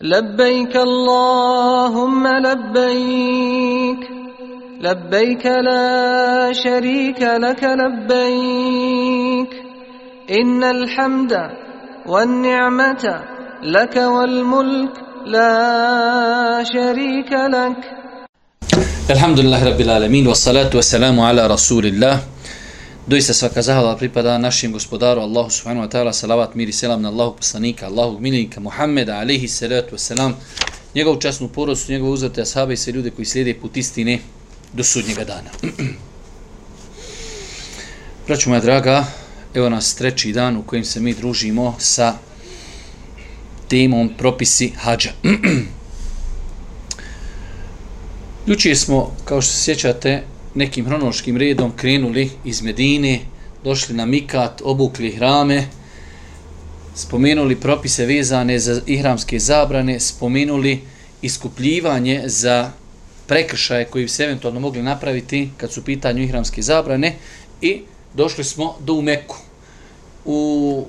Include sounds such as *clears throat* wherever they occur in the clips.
لبيك اللهم لبيك لبيك لا شريك لك لبيك. إن الحمد والنعمة لك والملك لا شريك لك. الحمد لله رب العالمين والصلاة والسلام على رسول الله. Doista svaka zahvala pripada našim gospodaru Allahu subhanahu wa ta'ala, salavat, miri selam na Allahu poslanika, Allahu milika Muhammeda, alihi salatu wa salam, njegovu časnu porostu, njegovu uzrate ashabe i sve ljude koji slijede put istine do sudnjega dana. *clears throat* Braću moja draga, evo nas treći dan u kojem se mi družimo sa temom propisi hađa. *clears throat* Jučije smo, kao što se sjećate, nekim hronološkim redom krenuli iz Medine, došli na Mikat, obukli hrame, spomenuli propise vezane za ihramske zabrane, spomenuli iskupljivanje za prekršaje koji bi se eventualno mogli napraviti kad su pitanju ihramske zabrane i došli smo do Umeku. U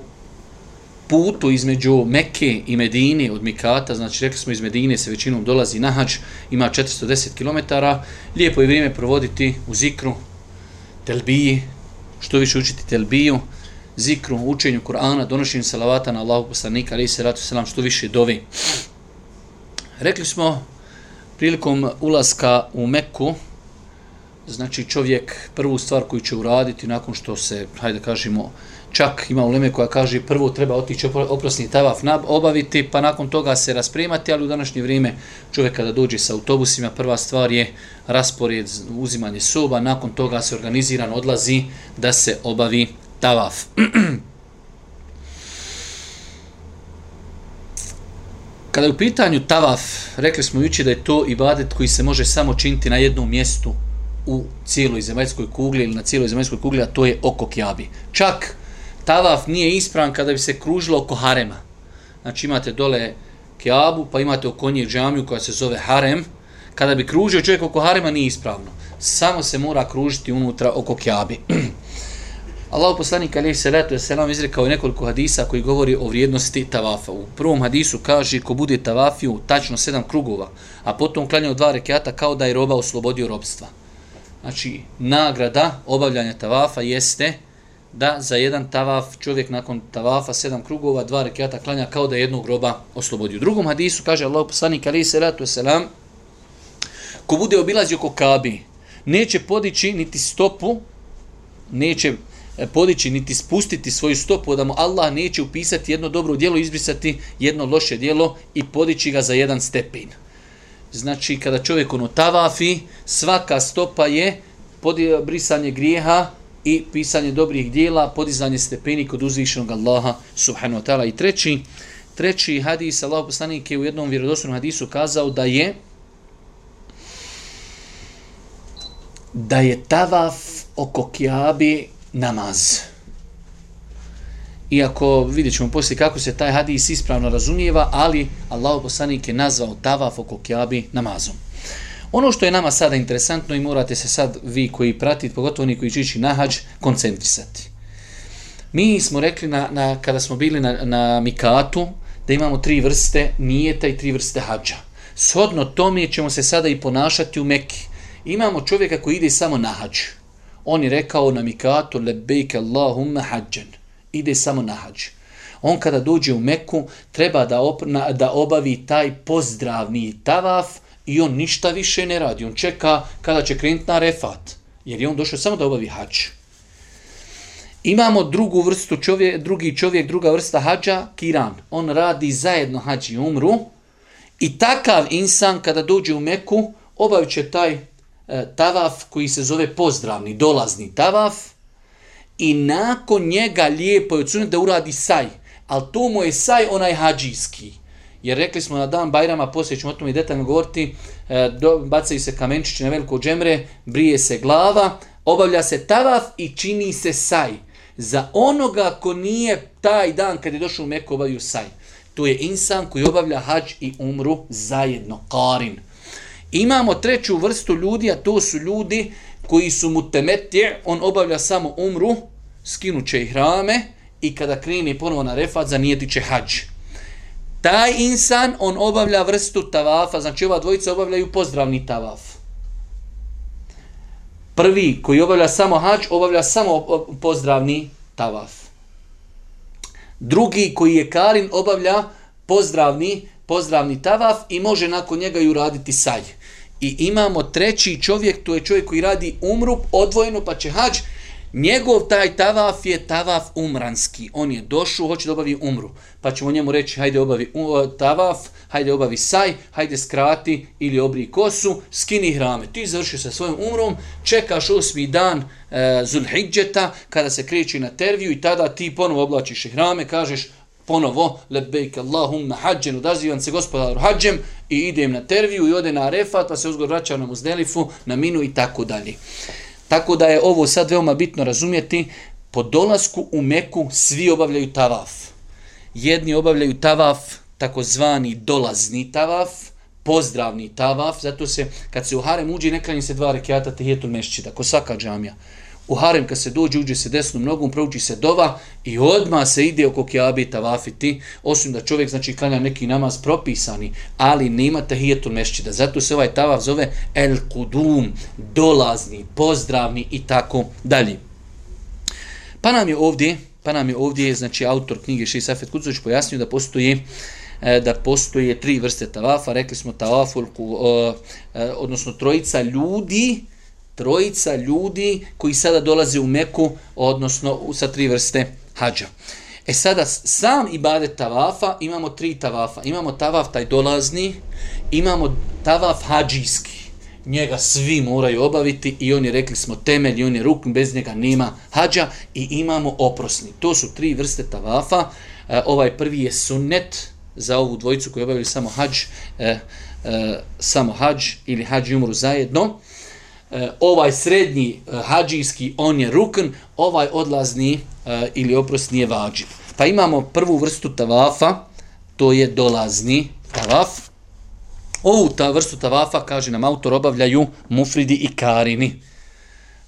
putu između Mekke i Medine od Mikata, znači rekli smo iz Medine se većinom dolazi na hađ, ima 410 km, lijepo je vrijeme provoditi u zikru, telbiji, što više učiti telbiju, zikru, učenju Kur'ana, donošenju salavata na Allahu poslanika, ali se ratu selam, što više dovi. Rekli smo prilikom ulaska u Mekku, znači čovjek prvu stvar koju će uraditi nakon što se, hajde kažemo, čak ima uleme koja kaže prvo treba otići oprosni tavaf nab, obaviti, pa nakon toga se raspremati, ali u današnje vrijeme čovjek kada dođe sa autobusima, prva stvar je raspored, uzimanje soba, nakon toga se organiziran odlazi da se obavi tavaf. *clears throat* Kada je u pitanju tavaf, rekli smo juče da je to ibadet koji se može samo činiti na jednom mjestu u cijeloj zemaljskoj kugli ili na cijeloj zemaljskoj kugli, a to je oko Kjabi. Čak tavaf nije ispravan kada bi se kružilo oko harema. Znači imate dole Kjabu, pa imate oko nje džamiju koja se zove harem. Kada bi kružio čovjek oko harema, nije ispravno. Samo se mora kružiti unutra oko Kjabi. *clears throat* Allah poslanik alaihi salatu je selam izrekao i nekoliko hadisa koji govori o vrijednosti tavafa. U prvom hadisu kaže ko bude tavafio tačno sedam krugova, a potom klanjao dva rekiata kao da je roba oslobodio robstva. Znači, nagrada obavljanja tavafa jeste da za jedan tavaf čovjek nakon tavafa sedam krugova, dva rekiata klanja kao da jednog groba oslobodi. U drugom hadisu kaže Allah poslanik alaihi salatu selam ko bude obilazio oko Kabi, neće podići niti stopu, neće e, podići niti spustiti svoju stopu da mu Allah neće upisati jedno dobro djelo, izbrisati jedno loše djelo i podići ga za jedan stepen. Znači, kada čovjek ono tavafi, svaka stopa je brisanje grijeha i pisanje dobrih dijela, podizanje stepeni kod uzvišenog Allaha subhanahu wa ta'ala. I treći, treći hadis, Allah poslanik je u jednom vjerodostojnom hadisu kazao da je da je tavaf oko kjabi namaz. Iako vidjet ćemo poslije kako se taj hadis ispravno razumijeva, ali Allah poslanik je nazvao tavaf oko kjabi namazom. Ono što je nama sada interesantno i morate se sad vi koji pratite, pogotovo oni koji čići na hađ, koncentrisati. Mi smo rekli na, na, kada smo bili na, na Mikatu da imamo tri vrste nijeta i tri vrste hađa. Shodno tome ćemo se sada i ponašati u Mekki. Imamo čovjeka koji ide samo na hađ. On je rekao na Mikatu lebejke Allahumma hađan. Ide samo na hađ. On kada dođe u Meku treba da, op, na, da obavi taj pozdravni tavaf, i on ništa više ne radi. On čeka kada će krenuti na refat, jer je on došao samo da obavi hađ. Imamo drugu vrstu čovjek, drugi čovjek, druga vrsta hađa, kiran. On radi zajedno hađ i umru. I takav insan kada dođe u Meku, obavit će taj e, tavaf koji se zove pozdravni, dolazni tavaf. I nakon njega lijepo je odsunet da uradi saj. Ali to mu je saj onaj hađijski. Jer rekli smo na dan Bajrama, poslije ćemo o tome i detaljno govoriti, e, do, bacaju se kamenčići na veliko džemre, brije se glava, obavlja se tavaf i čini se saj. Za onoga ko nije taj dan kad je došao u Meku obavio saj. To je insan koji obavlja hađ i umru zajedno, karin. Imamo treću vrstu ljudi, a to su ljudi koji su mu temetje, on obavlja samo umru, skinuće ih rame i kada krene ponovo na refat, zanijetiće hađ taj insan, on obavlja vrstu tavafa, znači ova dvojica obavljaju pozdravni tavaf. Prvi koji obavlja samo hađ, obavlja samo pozdravni tavaf. Drugi koji je karin, obavlja pozdravni, pozdravni tavaf i može nakon njega i uraditi saj. I imamo treći čovjek, to je čovjek koji radi umru odvojeno, pa će hađ, Njegov taj tavaf je tavaf umranski. On je došao, hoće da obavi umru. Pa ćemo njemu reći, hajde obavi tavaf, hajde obavi saj, hajde skrati ili obri kosu, skini hrame. Ti završi sa svojim umrom, čekaš osmi dan e, Zulhidžeta, kada se kreći na terviju i tada ti ponovo oblačiš hrame, kažeš, ponovo, lebejk Allahumma hađen, odazivam se gospodaru hađem i idem na terviju i ode na arefat, pa se uzgor vraća na muzdelifu, na minu i tako dalje. Tako da je ovo sad veoma bitno razumjeti, po dolasku u Meku svi obavljaju tavaf. Jedni obavljaju tavaf, takozvani dolazni tavaf, pozdravni tavaf, zato se, kad se u harem uđe, ne se dva rekiata tehijetul mešćida, ko svaka džamija u harem kad se dođe, uđe se desnom nogom, prouči se dova i odma se ide oko kjabe tavafiti, osim da čovjek znači klanja neki namaz propisani, ali nema tahijetul mešćida. Zato se ovaj tavaf zove el kudum, dolazni, pozdravni i tako dalje. Pa nam je ovdje, pa nam je ovdje, znači autor knjige Ši Safet Kucović pojasnio da postoji e, da postoje tri vrste tavafa, rekli smo tavaful, e, e, odnosno trojica ljudi, trojica ljudi koji sada dolaze u Meku, odnosno sa tri vrste hađa. E sada, sam ibadet tavafa, imamo tri tavafa. Imamo tavaf taj dolazni, imamo tavaf hađijski. Njega svi moraju obaviti i oni rekli smo temelj i on je rukn, bez njega nema hađa i imamo oprosni. To su tri vrste tavafa. E, ovaj prvi je sunnet za ovu dvojicu koji obavili samo hađ, e, e, samo hađ ili hađ i umru zajedno. E, ovaj srednji e, hađijski, on je rukn, ovaj odlazni e, ili oprost nije vađib. Pa imamo prvu vrstu tavafa, to je dolazni tavaf. Ovu ta vrstu tavafa, kaže nam autor, obavljaju mufridi i karini.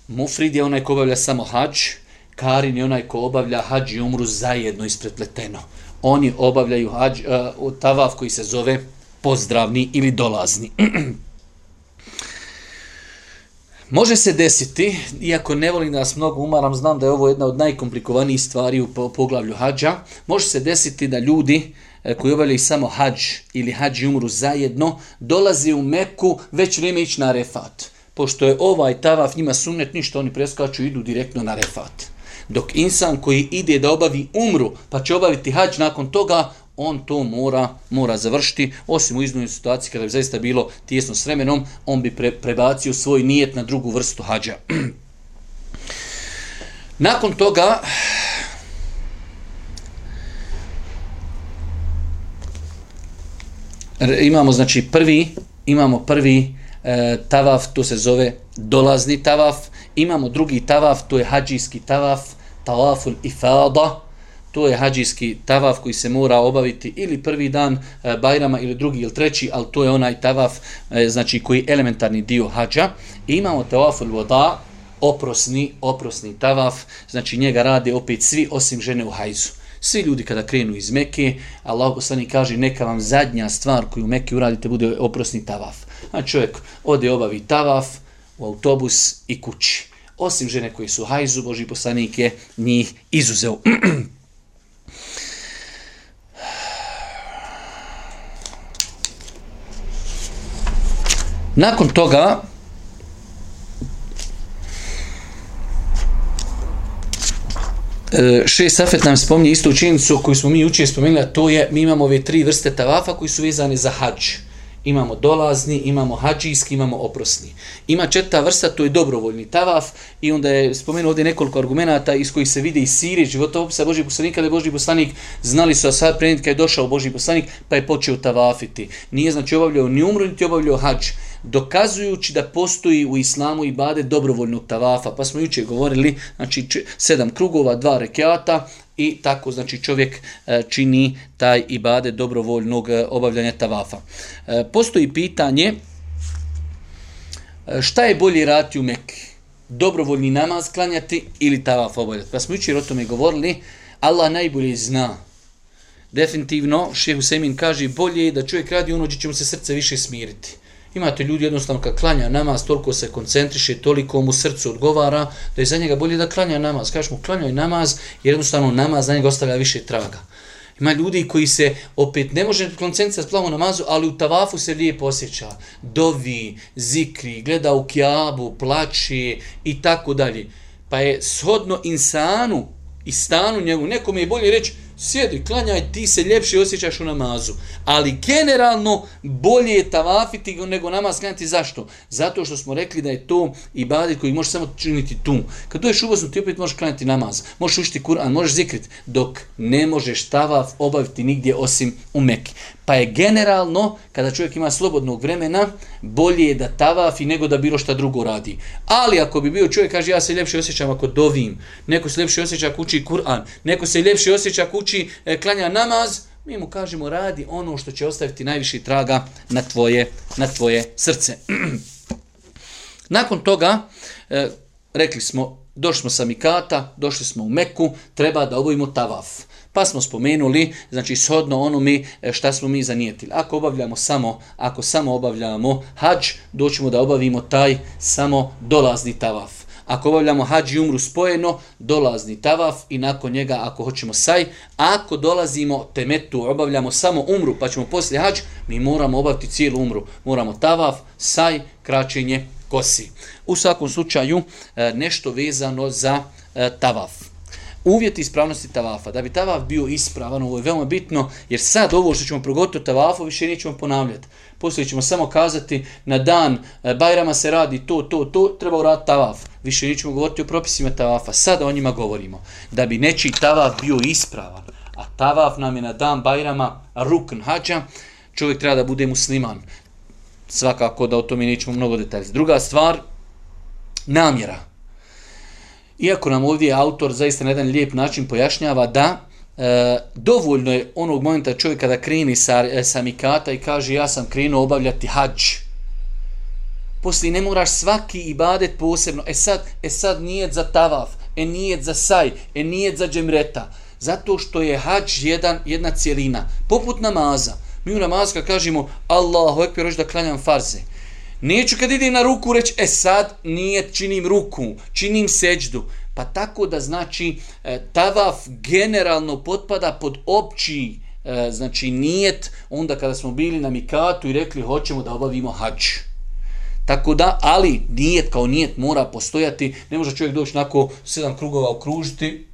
Mufrid je onaj ko obavlja samo hađ, karin je onaj ko obavlja hađ i umru zajedno isprepleteno. Oni obavljaju hađ, uh, tavaf koji se zove pozdravni ili dolazni. *clears throat* Može se desiti, iako ne volim da vas mnogo umaram, znam da je ovo jedna od najkomplikovanijih stvari u poglavlju hađa, može se desiti da ljudi eh, koji obavljaju samo hađ ili hađ i umru zajedno, dolaze u Meku već vrijeme ići na refat. Pošto je ovaj tavaf njima sunnet, ništa oni preskaču i idu direktno na refat. Dok insan koji ide da obavi umru, pa će obaviti hađ nakon toga, on to mora mora završiti, osim u iznoj situaciji kada bi zaista bilo tijesno s vremenom, on bi pre, prebacio svoj nijet na drugu vrstu hađa. *clears throat* Nakon toga, imamo znači prvi, imamo prvi e, tavaf, to se zove dolazni tavaf, imamo drugi tavaf, to je hađijski tavaf, tavaful ifada, to je hađijski tavaf koji se mora obaviti ili prvi dan e, Bajrama ili drugi ili treći, ali to je onaj tavaf e, znači koji je elementarni dio hađa. I imamo tavaf ul voda, oprosni, oprosni tavaf, znači njega rade opet svi osim žene u hajzu. Svi ljudi kada krenu iz Mekke, Allah poslani kaže neka vam zadnja stvar koju u Mekke uradite bude oprosni tavaf. A čovjek ode obavi tavaf u autobus i kući. Osim žene koji su hajzu, Boži poslanik je njih izuzeo. *clears throat* Nakon toga e, Še Safet nam spominje istu učenicu koju smo mi učili spomenuli, to je, mi imamo ove tri vrste tavafa koji su vezane za hađ. Imamo dolazni, imamo hađijski, imamo oprosni. Ima četvrta vrsta, to je dobrovoljni tavaf i onda je spomenuo ovdje nekoliko argumenata iz kojih se vide i Sirije, životopisa Božih poslanika, da je Božih poslanik znali su, a sad prenit kad je došao Božih poslanik, pa je počeo tavafiti. Nije znači obavljao ni umru, niti obavljao hađ dokazujući da postoji u islamu i bade dobrovoljnog tavafa. Pa smo juče govorili, znači sedam krugova, dva rekiata i tako znači čovjek e, čini taj ibade dobrovoljnog e, obavljanja tavafa. E, postoji pitanje šta je bolje raditi u Mekke? Dobrovoljni namaz klanjati ili tavaf obavljati? Pa smo juče o tome govorili, Allah najbolje zna definitivno, šehu Semin kaže, bolje je da čovjek radi ono gdje će mu se srce više smiriti. Imate ljudi jednostavno kad klanja namaz, toliko se koncentriše, toliko mu srcu odgovara, da je za njega bolje da klanja namaz. Kažeš mu, klanjaj namaz, jer jednostavno namaz za njega ostavlja više traga. Ima ljudi koji se opet ne može koncentrirati plavo namazu, ali u tavafu se lijepo osjeća. Dovi, zikri, gleda u kjabu, plači i tako dalje. Pa je shodno insanu i stanu njegu, nekom je bolje reći, sjedi, klanjaj, ti se ljepše osjećaš u namazu. Ali generalno bolje je tavafiti nego namaz klanjati. Zašto? Zato što smo rekli da je to ibadet koji možeš samo činiti tu. Kad doješ uvozno, ti opet možeš klanjati namaz. Možeš učiti Kur'an, možeš zikriti, dok ne možeš tavaf obaviti nigdje osim u Mekke. Pa je generalno, kada čovjek ima slobodnog vremena, bolje je da tavafi nego da bilo šta drugo radi. Ali ako bi bio čovjek, kaže, ja se ljepše osjećam ako dovim, neko se ljepše osjeća ako uči Kur'an, neko se ljepše osjeća ako uči e, klanja namaz, mi mu kažemo, radi ono što će ostaviti najviši traga na tvoje, na tvoje srce. *clears throat* Nakon toga, e, rekli smo, došli smo sa Mikata, došli smo u Meku, treba da obojimo tavaf. Pa smo spomenuli, znači shodno ono mi e, šta smo mi zanijetili. Ako obavljamo samo, ako samo obavljamo hađ, doćemo da obavimo taj samo dolazni tavaf. Ako obavljamo hađ i umru spojeno, dolazni tavaf i nakon njega ako hoćemo saj. Ako dolazimo temetu, obavljamo samo umru pa ćemo poslije hađ, mi moramo obaviti cijelu umru. Moramo tavaf, saj, kraćenje, kosi. U svakom slučaju e, nešto vezano za e, tavaf uvjet ispravnosti tavafa. Da bi tavaf bio ispravan, ovo je veoma bitno, jer sad ovo što ćemo progotiti tavafu, više nećemo ponavljati. Poslije ćemo samo kazati na dan e, Bajrama se radi to, to, to, treba uraditi tavaf. Više nećemo govoriti o propisima tavafa. Sada o njima govorimo. Da bi nečiji tavaf bio ispravan, a tavaf nam je na dan Bajrama rukn hađa, čovjek treba da bude musliman. Svakako da o tome nećemo mnogo detalje. Druga stvar, namjera. Iako nam ovdje autor zaista na jedan lijep način pojašnjava da e, dovoljno je onog momenta čovjeka da kreni sa, e, sa mikata i kaže ja sam krenuo obavljati hađ. Poslije ne moraš svaki ibadet posebno. E sad, e sad nije za tavaf, e nije za saj, e nije za džemreta. Zato što je hađ jedan, jedna cijelina. Poput namaza. Mi u namazka kažemo Allahu ekber, da klanjam farze. Neću kad idem na ruku reći, e sad nije činim ruku, činim seđdu. Pa tako da znači e, tavaf generalno potpada pod opći e, znači nijet onda kada smo bili na mikatu i rekli hoćemo da obavimo hađ. Tako da, ali nijet kao nijet mora postojati, ne može čovjek doći nako sedam krugova okružiti,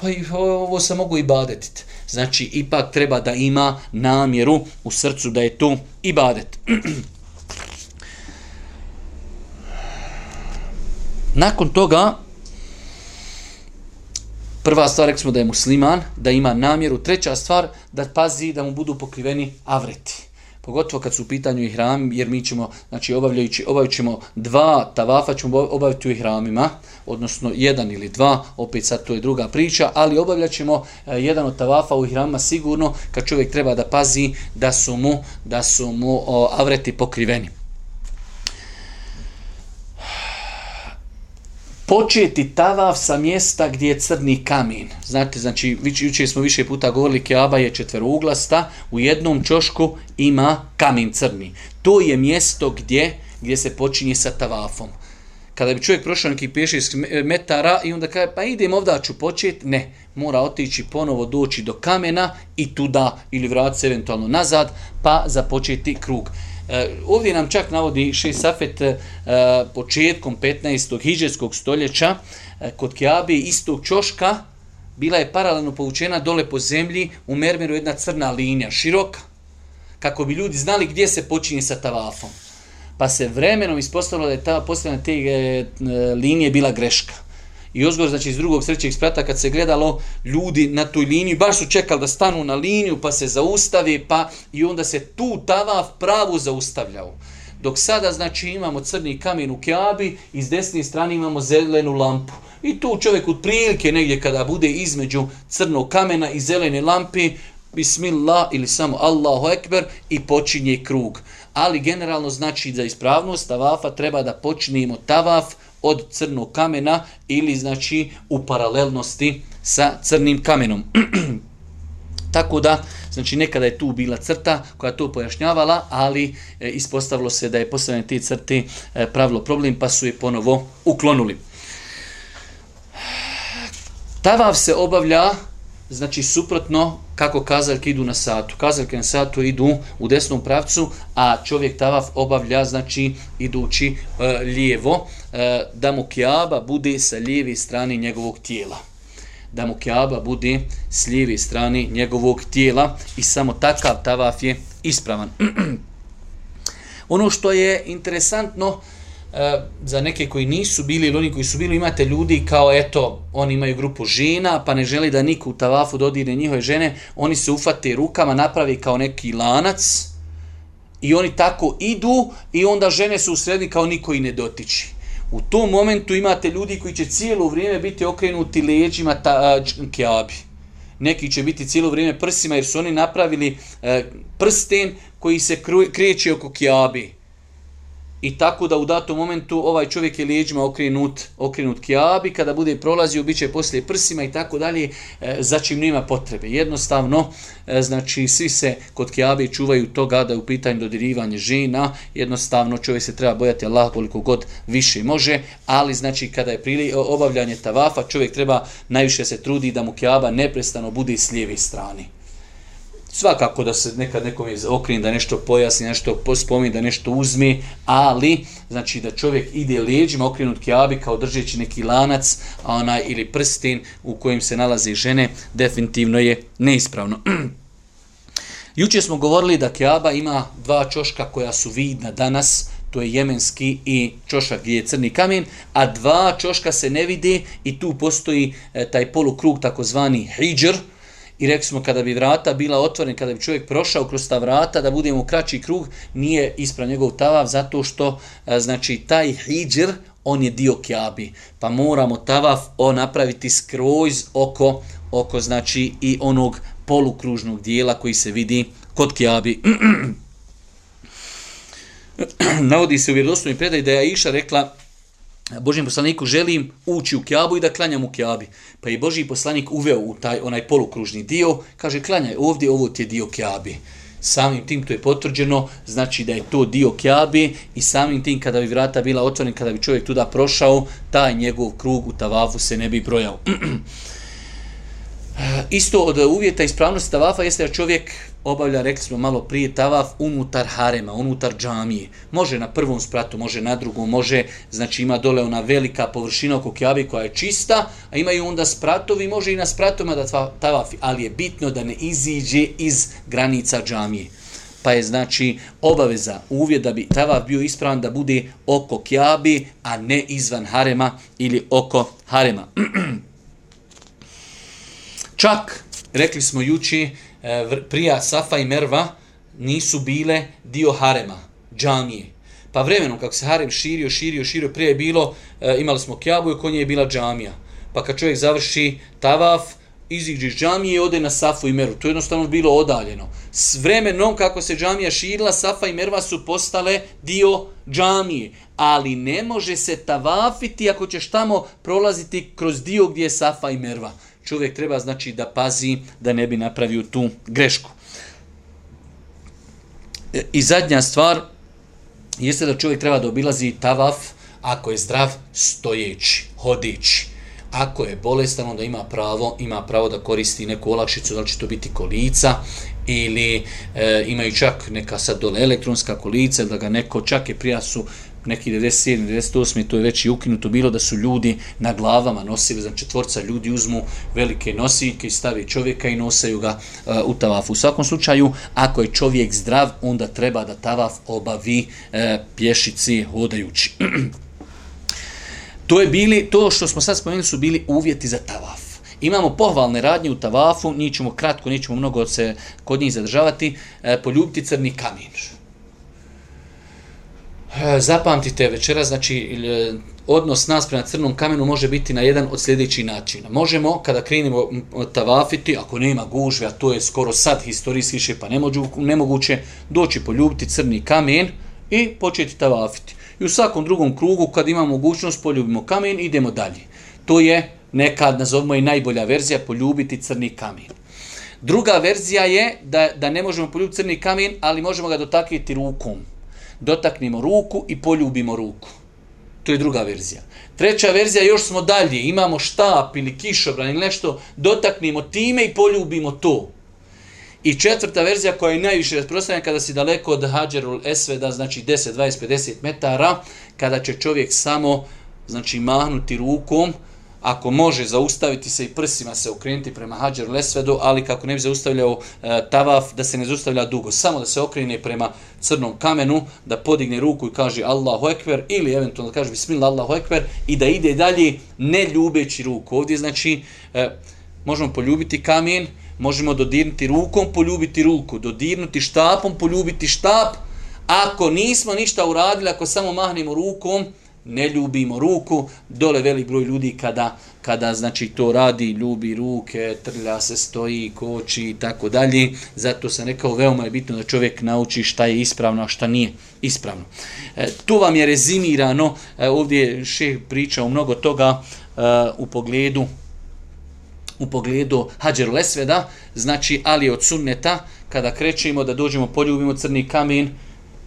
pa i ovo se mogu i badetiti. Znači, ipak treba da ima namjeru u srcu da je to i badet. *clears throat* Nakon toga, prva stvar, rekli smo da je musliman, da ima namjeru. Treća stvar, da pazi da mu budu pokriveni avreti. Pogotovo kad su u pitanju i hram, jer mi ćemo, znači obavljajući, obavit ćemo dva tavafa, ćemo obaviti u ihramima, odnosno jedan ili dva, opet sad to je druga priča, ali obavljat ćemo eh, jedan od tavafa u hramima sigurno, kad čovjek treba da pazi da su mu, da su mu o, avreti pokriveni. Početi tavav sa mjesta gdje je crni kamen. Znate, znači, jučer smo više puta govorili, Keaba je četverouglasta, u jednom čošku ima kamen crni. To je mjesto gdje gdje se počinje sa tavafom. Kada bi čovjek prošao neki pješijski e, metara i onda kaže, pa idem ovdje, ću početi, ne, mora otići ponovo doći do kamena i tuda ili vrati se eventualno nazad, pa započeti krug. E, ovdje nam čak navodi Šeš Safet e, početkom 15. hiđetskog stoljeća e, kod Kjabe istog čoška bila je paralelno povučena dole po zemlji u Mermeru jedna crna linija, široka, kako bi ljudi znali gdje se počinje sa tavafom. Pa se vremenom ispostavilo da je ta postavljena te e, e linije bila greška. I ozgor, znači iz drugog srećeg sprata, kad se gledalo ljudi na toj liniji, baš su čekali da stanu na liniju, pa se zaustavi, pa i onda se tu tavaf pravu zaustavljao. Dok sada, znači, imamo crni kamen u kjabi, i s desne strane imamo zelenu lampu. I tu čovjek od prilike negdje kada bude između crnog kamena i zelene lampe, bismillah ili samo Allahu ekber i počinje krug. Ali generalno znači za ispravnost tavafa treba da počnemo tavaf od crnog kamena ili znači u paralelnosti sa crnim kamenom. *clears throat* Tako da Znači nekada je tu bila crta koja to pojašnjavala, ali e, ispostavilo se da je postavljanje te crte e, pravilo problem pa su je ponovo uklonuli. Tavav se obavlja znači suprotno kako kazaljke idu na satu. Kazaljke na satu idu u desnom pravcu, a čovjek tavaf obavlja, znači idući e, lijevo, e, da mu kjaba bude sa lijeve strane njegovog tijela. Da mu kjaba bude s lijeve strane njegovog tijela i samo takav tavaf je ispravan. *clears throat* ono što je interesantno, E, za neke koji nisu bili ili oni koji su bili, imate ljudi kao eto, oni imaju grupu žena, pa ne želi da niko u tavafu dodire njihove žene, oni se ufate rukama, napravi kao neki lanac i oni tako idu i onda žene su u sredini kao niko i ne dotiči. U tom momentu imate ljudi koji će cijelo vrijeme biti okrenuti leđima ta, kjabi. Neki će biti cijelo vrijeme prsima jer su oni napravili e, prsten koji se kreće oko kjabi i tako da u datom momentu ovaj čovjek je lijeđima okrenut, okrenut kjabi, kada bude prolazio, bit će poslije prsima i tako dalje, e, za čim nema potrebe. Jednostavno, e, znači, svi se kod kjabi čuvaju toga da je u pitanju dodirivanje žena, jednostavno čovjek se treba bojati Allah koliko god više može, ali znači kada je prili, obavljanje tavafa, čovjek treba najviše se trudi da mu kjaba neprestano bude s lijeve strane. Svakako da se nekad nekom je okrin da nešto pojasni, nešto spomeni, da nešto uzme, ali znači da čovjek ide leđima okrenut kjabi kao držeći neki lanac onaj, ili prstin u kojem se nalaze žene, definitivno je neispravno. *clears throat* Juče smo govorili da kjaba ima dva čoška koja su vidna danas, to je jemenski i čošak gdje je crni kamen, a dva čoška se ne vide i tu postoji e, taj polukrug takozvani hijđr, I rekli smo kada bi vrata bila otvorena, kada bi čovjek prošao kroz ta vrata, da budemo kraći krug, nije isprav njegov tavav, zato što e, znači taj hijđer, on je dio kjabi. Pa moramo tavav o napraviti skroz oko, oko znači i onog polukružnog dijela koji se vidi kod kjabi. *clears throat* Navodi se u vjerodostojnoj predaj da je Aisha rekla Božijem poslaniku želim ući u kjabu i da klanjam u kjabi. Pa i Božji poslanik uveo u taj onaj polukružni dio, kaže klanjaj ovdje, ovo ti je dio kjabi. Samim tim to je potvrđeno, znači da je to dio kjabi i samim tim kada bi vrata bila otvorena, kada bi čovjek tuda prošao, taj njegov krug u tavafu se ne bi brojao. *clears throat* Isto od uvjeta ispravnosti tavafa jeste da čovjek obavlja, rekli smo malo prije, tavaf unutar harema, unutar džamije. Može na prvom spratu, može na drugom, može, znači ima dole ona velika površina oko kjavi koja je čista, a imaju onda spratovi, može i na spratovima da tavafi, ali je bitno da ne iziđe iz granica džamije. Pa je znači obaveza uvjet da bi tavaf bio ispravan da bude oko kjabi, a ne izvan harema ili oko harema. *clears throat* Čak, rekli smo juči, E, prija Safa i Merva nisu bile dio harema, džamije. Pa vremenom kako se harem širio, širio, širio, prije je bilo, e, imali smo kjabu i konje je bila džamija. Pa kad čovjek završi tavaf, iziđe iz džamije i ode na Safu i Meru. To je jednostavno bilo odaljeno. S vremenom kako se džamija širila, Safa i Merva su postale dio džamije. Ali ne može se tavafiti ako ćeš tamo prolaziti kroz dio gdje je Safa i Merva čovjek treba znači da pazi da ne bi napravio tu grešku. E, I zadnja stvar jeste da čovjek treba da obilazi tavaf ako je zdrav stojeći, hodići. Ako je bolestan, onda ima pravo, ima pravo da koristi neku olakšicu, da li će to biti kolica ili e, imaju čak neka sad dole elektronska kolica, da ga neko čak i prija su neki 97. 98. to je već i ukinuto bilo da su ljudi na glavama nosili, znači četvorca ljudi uzmu velike nosiljke i stavi čovjeka i nosaju ga uh, u tavafu. U svakom slučaju, ako je čovjek zdrav, onda treba da tavaf obavi eh, uh, pješici hodajući. *clears throat* to je bili, to što smo sad spomenuli su bili uvjeti za tavaf. Imamo pohvalne radnje u tavafu, nićemo kratko, nićemo mnogo se kod njih zadržavati, uh, poljubiti crni kamen. E, zapamtite večera, znači e, odnos nas prema crnom kamenu može biti na jedan od sljedećih načina. Možemo, kada krenemo tavafiti, ako nema gužve, a to je skoro sad historijski še, pa nemoguće, doći poljubiti crni kamen i početi tavafiti. I u svakom drugom krugu, kad imamo mogućnost, poljubimo kamen, idemo dalje. To je nekad, nazovimo i najbolja verzija, poljubiti crni kamen. Druga verzija je da, da ne možemo poljubiti crni kamen, ali možemo ga dotaknuti rukom. Dotaknimo ruku i poljubimo ruku. To je druga verzija. Treća verzija, još smo dalje, imamo štap ili kišobran ili nešto, dotaknimo time i poljubimo to. I četvrta verzija koja je najviše rasprostranjena kada si daleko od Hadžerul Esveda, znači 10, 20, 50 metara, kada će čovjek samo znači mahnuti rukom, ako može zaustaviti se i prsima se okrenuti prema Hadžeru Lesvedu, ali kako ne bi zaustavljao e, tavaf, da se ne zaustavlja dugo, samo da se okrene prema crnom kamenu, da podigne ruku i kaže Allahu Ekber, ili eventualno da kaže Bismillah Allahu Ekber, i da ide dalje ne ljubeći ruku. Ovdje znači, e, možemo poljubiti kamen, možemo dodirnuti rukom, poljubiti ruku, dodirnuti štapom, poljubiti štap, ako nismo ništa uradili, ako samo mahnemo rukom, ne ljubimo ruku, dole velik broj ljudi kada, kada znači to radi, ljubi ruke, trlja se, stoji, koči i tako dalje. Zato sam rekao, veoma je bitno da čovjek nauči šta je ispravno, a šta nije ispravno. E, to vam je rezimirano, e, ovdje je šeh pričao mnogo toga e, u pogledu u pogledu Hadžer Lesveda, znači ali od sunneta, kada krećemo da dođemo, poljubimo crni kamen,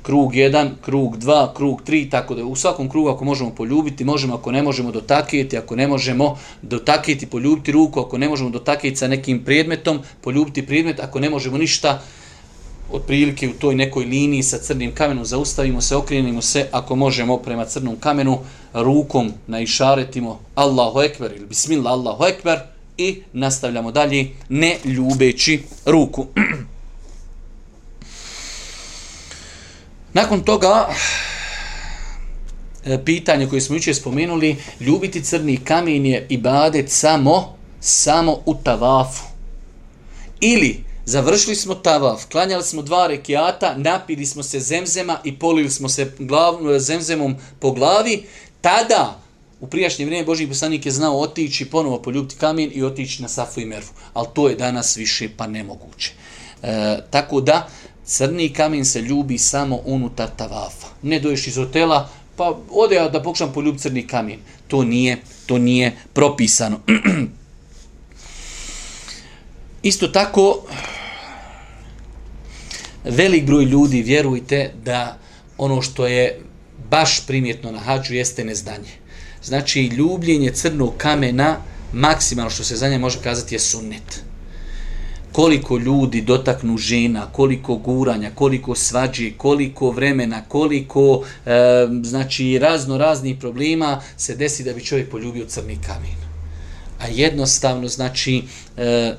krug 1, krug 2, krug 3, tako da u svakom krugu ako možemo poljubiti, možemo ako ne možemo dotakiti, ako ne možemo dotakiti, poljubiti ruku, ako ne možemo dotakiti sa nekim predmetom, poljubiti predmet, ako ne možemo ništa, otprilike u toj nekoj liniji sa crnim kamenom zaustavimo se, okrenimo se, ako možemo prema crnom kamenu, rukom naišaretimo Allahu Ekber ili Bismillah Allahu Ekber i nastavljamo dalje ne ljubeći ruku. *clears throat* Nakon toga, e, pitanje koje smo jučer spomenuli, ljubiti crni kamen je ibadet samo, samo u tavafu. Ili, završili smo tavaf, klanjali smo dva rekiata, napili smo se zemzema i polili smo se glav, eh, zemzemom po glavi, tada, u prijašnje vrijeme, Boži poslanik je znao otići ponovo poljubiti kamen i otići na Safu i Mervu. Ali to je danas više pa nemoguće. E, tako da, crni kamen se ljubi samo unutar tavafa. Ne doješ iz hotela, pa ode ja da pokušam poljubiti crni kamen. To nije, to nije propisano. *clears throat* Isto tako, velik broj ljudi, vjerujte, da ono što je baš primjetno na hađu jeste nezdanje. Znači, ljubljenje crnog kamena, maksimalno što se za nje može kazati, je sunnet koliko ljudi dotaknu žena, koliko guranja, koliko svađe, koliko vremena, koliko e, znači razno raznih problema se desi da bi čovjek poljubio crni kamen. A jednostavno znači e,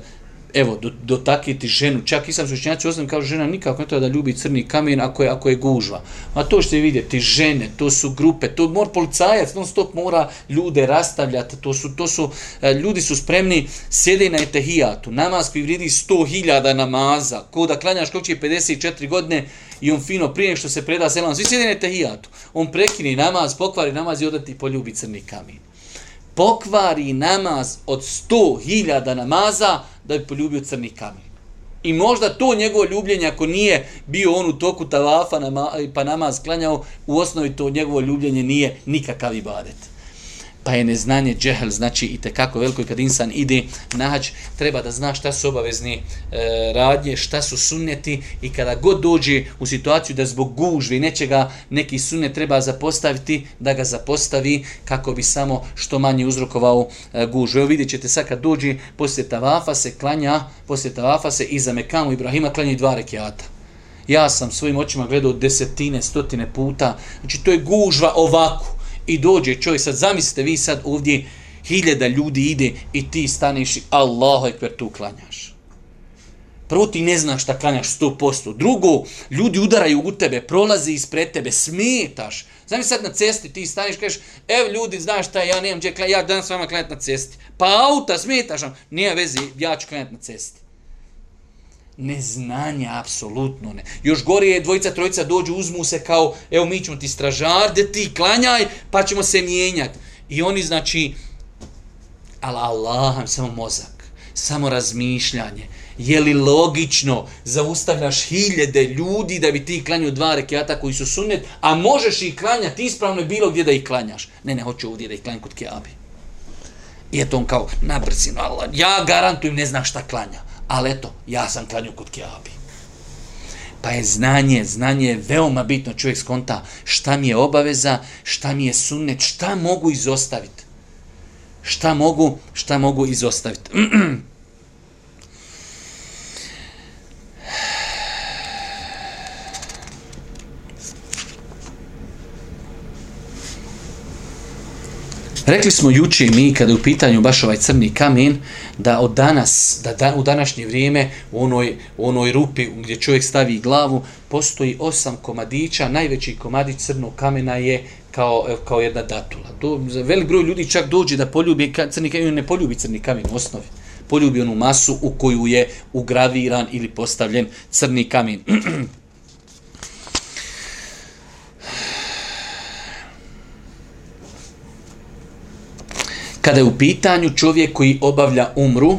evo, do, dotakiti ženu, čak i sam sučnjaci osnovim kao žena nikako ne treba da ljubi crni kamen ako je, ako je gužva. A to što vidjeti, žene, to su grupe, to mora policajac, non stop mora ljude rastavljati, to su, to su, e, ljudi su spremni, sjede na etehijatu, namaz koji vridi 100.000 namaza, ko da klanjaš kog će 54 godine i on fino prije što se preda selam, svi sjede na etehijatu, on prekini namaz, pokvari namaz i odati poljubi crni kamen pokvari namaz od 100.000 namaza da bi poljubio crni kamen. I možda to njegovo ljubljenje, ako nije bio on u toku tavafa pa namaz klanjao, u osnovi to njegovo ljubljenje nije nikakav ibadet pa je neznanje džehl, znači i te kako i kad insan ide na hađ, treba da zna šta su obavezni e, radnje, šta su sunneti i kada god dođe u situaciju da zbog gužve i nečega neki sunnet treba zapostaviti, da ga zapostavi kako bi samo što manje uzrokovao e, gužve. Evo vidjet ćete sad kad dođe, poslije tavafa se klanja, poslije tavafa se iza Mekamu Ibrahima klanja dva rekiata. Ja sam svojim očima gledao desetine, stotine puta, znači to je gužva ovako i dođe čovjek, sad zamislite vi sad ovdje hiljada ljudi ide i ti staneš i Allahu ekber tu klanjaš. Prvo ti ne znaš šta klanjaš 100%. Drugo, ljudi udaraju u tebe, prolaze ispred tebe, smetaš. Znam sad na cesti ti staneš i kažeš, ev ljudi, znaš šta, ja nemam gdje klanjati, ja danas s vama klanjati na cesti. Pa auta, smetaš vam, nije vezi, ja ću klanjati na cesti neznanja, apsolutno ne. Još gore je dvojica, trojica dođu, uzmu se kao, evo mi ćemo ti stražar, de ti klanjaj, pa ćemo se mijenjati. I oni znači, ala Allah, samo mozak, samo razmišljanje. Je li logično zaustavljaš hiljede ljudi da bi ti klanju dva rekiata koji su sunnet, a možeš ih klanjati ispravno bilo gdje da ih klanjaš? Ne, ne, hoću ovdje da ih klanjam kod Kiabi. I eto on kao, nabrzino, Allah, ja garantujem, ne zna šta klanja ali eto, ja sam klanio kod Kjabi. Pa je znanje, znanje je veoma bitno, čovjek skonta šta mi je obaveza, šta mi je sunnet, šta mogu izostaviti. Šta mogu, šta mogu izostaviti. *clears throat* Rekli smo juče mi, kada je u pitanju baš ovaj crni kamen, da od danas, da dan, u današnje vrijeme, u onoj, u onoj rupi gdje čovjek stavi glavu, postoji osam komadića, najveći komadić crnog kamena je kao, kao jedna datula. Do, za velik broj ljudi čak dođe da poljubi crni kamen, ne poljubi crni kamen u osnovi. Poljubi onu masu u koju je ugraviran ili postavljen crni kamen. *clears throat* kada je u pitanju čovjek koji obavlja umru,